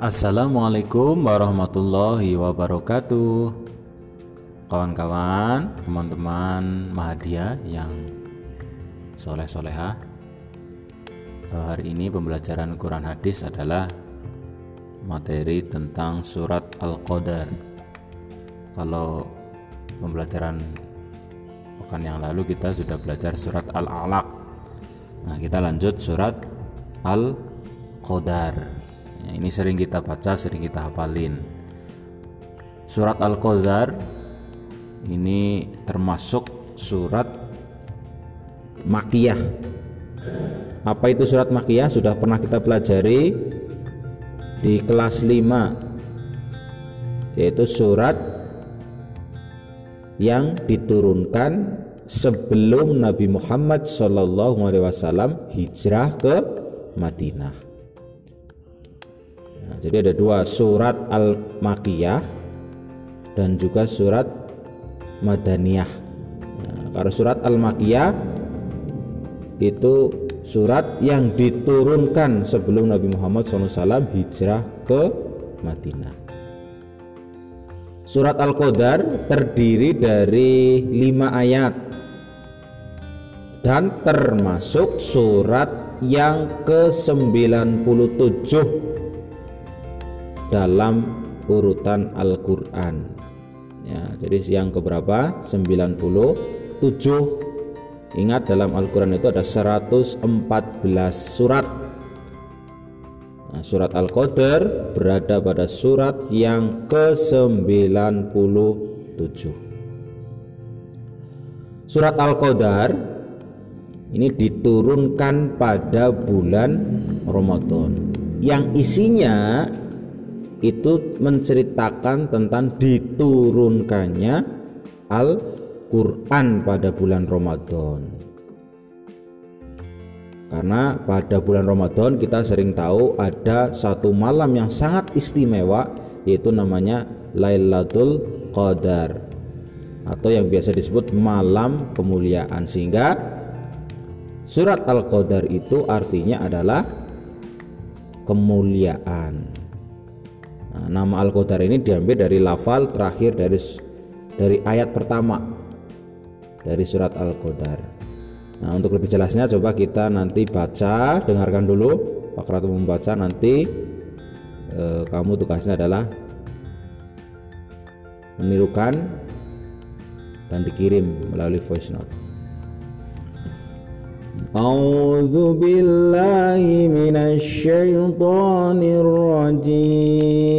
Assalamualaikum warahmatullahi wabarakatuh. Kawan-kawan, teman-teman Mahadia yang soleh-soleha eh, Hari ini pembelajaran Quran Hadis adalah materi tentang surat Al-Qadar. Kalau pembelajaran pekan yang lalu kita sudah belajar surat Al-Alaq. Nah kita lanjut surat Al-Qadar ini sering kita baca, sering kita hafalin. Surat Al-Qadar ini termasuk surat makiyah. Apa itu surat makiyah? Sudah pernah kita pelajari di kelas 5 yaitu surat yang diturunkan sebelum Nabi Muhammad SAW hijrah ke Madinah. Jadi ada dua surat Al-Makiyah dan juga surat Madaniyah. Nah, kalau surat Al-Makiyah itu surat yang diturunkan sebelum Nabi Muhammad SAW hijrah ke Madinah. Surat Al-Qadar terdiri dari lima ayat dan termasuk surat yang ke-97 dalam urutan Al-Qur'an. Ya, jadi yang keberapa? 97. Ingat dalam Al-Qur'an itu ada 114 surat. Nah, surat Al-Qadar berada pada surat yang ke-97. Surat Al-Qadar ini diturunkan pada bulan Ramadan yang isinya itu menceritakan tentang diturunkannya Al-Quran pada bulan Ramadan. Karena pada bulan Ramadan kita sering tahu ada satu malam yang sangat istimewa yaitu namanya Lailatul Qadar atau yang biasa disebut malam kemuliaan. Sehingga surat Al-Qadar itu artinya adalah kemuliaan Nah, nama Al-Qadar ini diambil dari lafal terakhir dari dari ayat pertama dari surat Al-Qadar. Nah, untuk lebih jelasnya coba kita nanti baca, dengarkan dulu Pak Ratu membaca nanti eh, kamu tugasnya adalah menirukan dan dikirim melalui voice note. أعوذ بالله من الشيطان الرجيم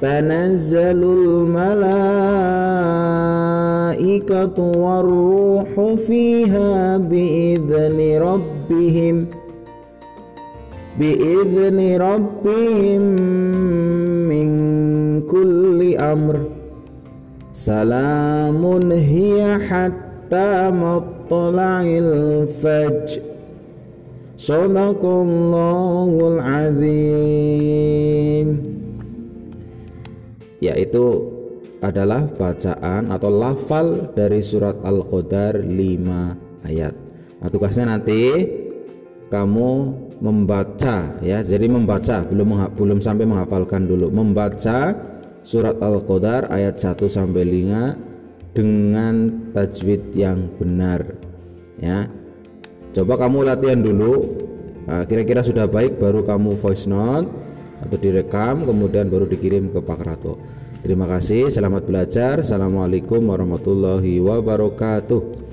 تنزل الملائكة والروح فيها بإذن ربهم بإذن ربهم من كل أمر. سلام هي حتى مطلع matla'il fajr Sadaqallahul azim yaitu adalah bacaan atau lafal dari surat Al-Qadar 5 ayat. Nah, tugasnya nanti kamu membaca ya. Jadi membaca belum belum sampai menghafalkan dulu. Membaca surat Al-Qadar ayat 1 sampai 5 dengan tajwid yang benar ya coba kamu latihan dulu nah, kira-kira sudah baik baru kamu voice note atau direkam kemudian baru dikirim ke Pak Rato terima kasih selamat belajar. Assalamualaikum warahmatullahi wabarakatuh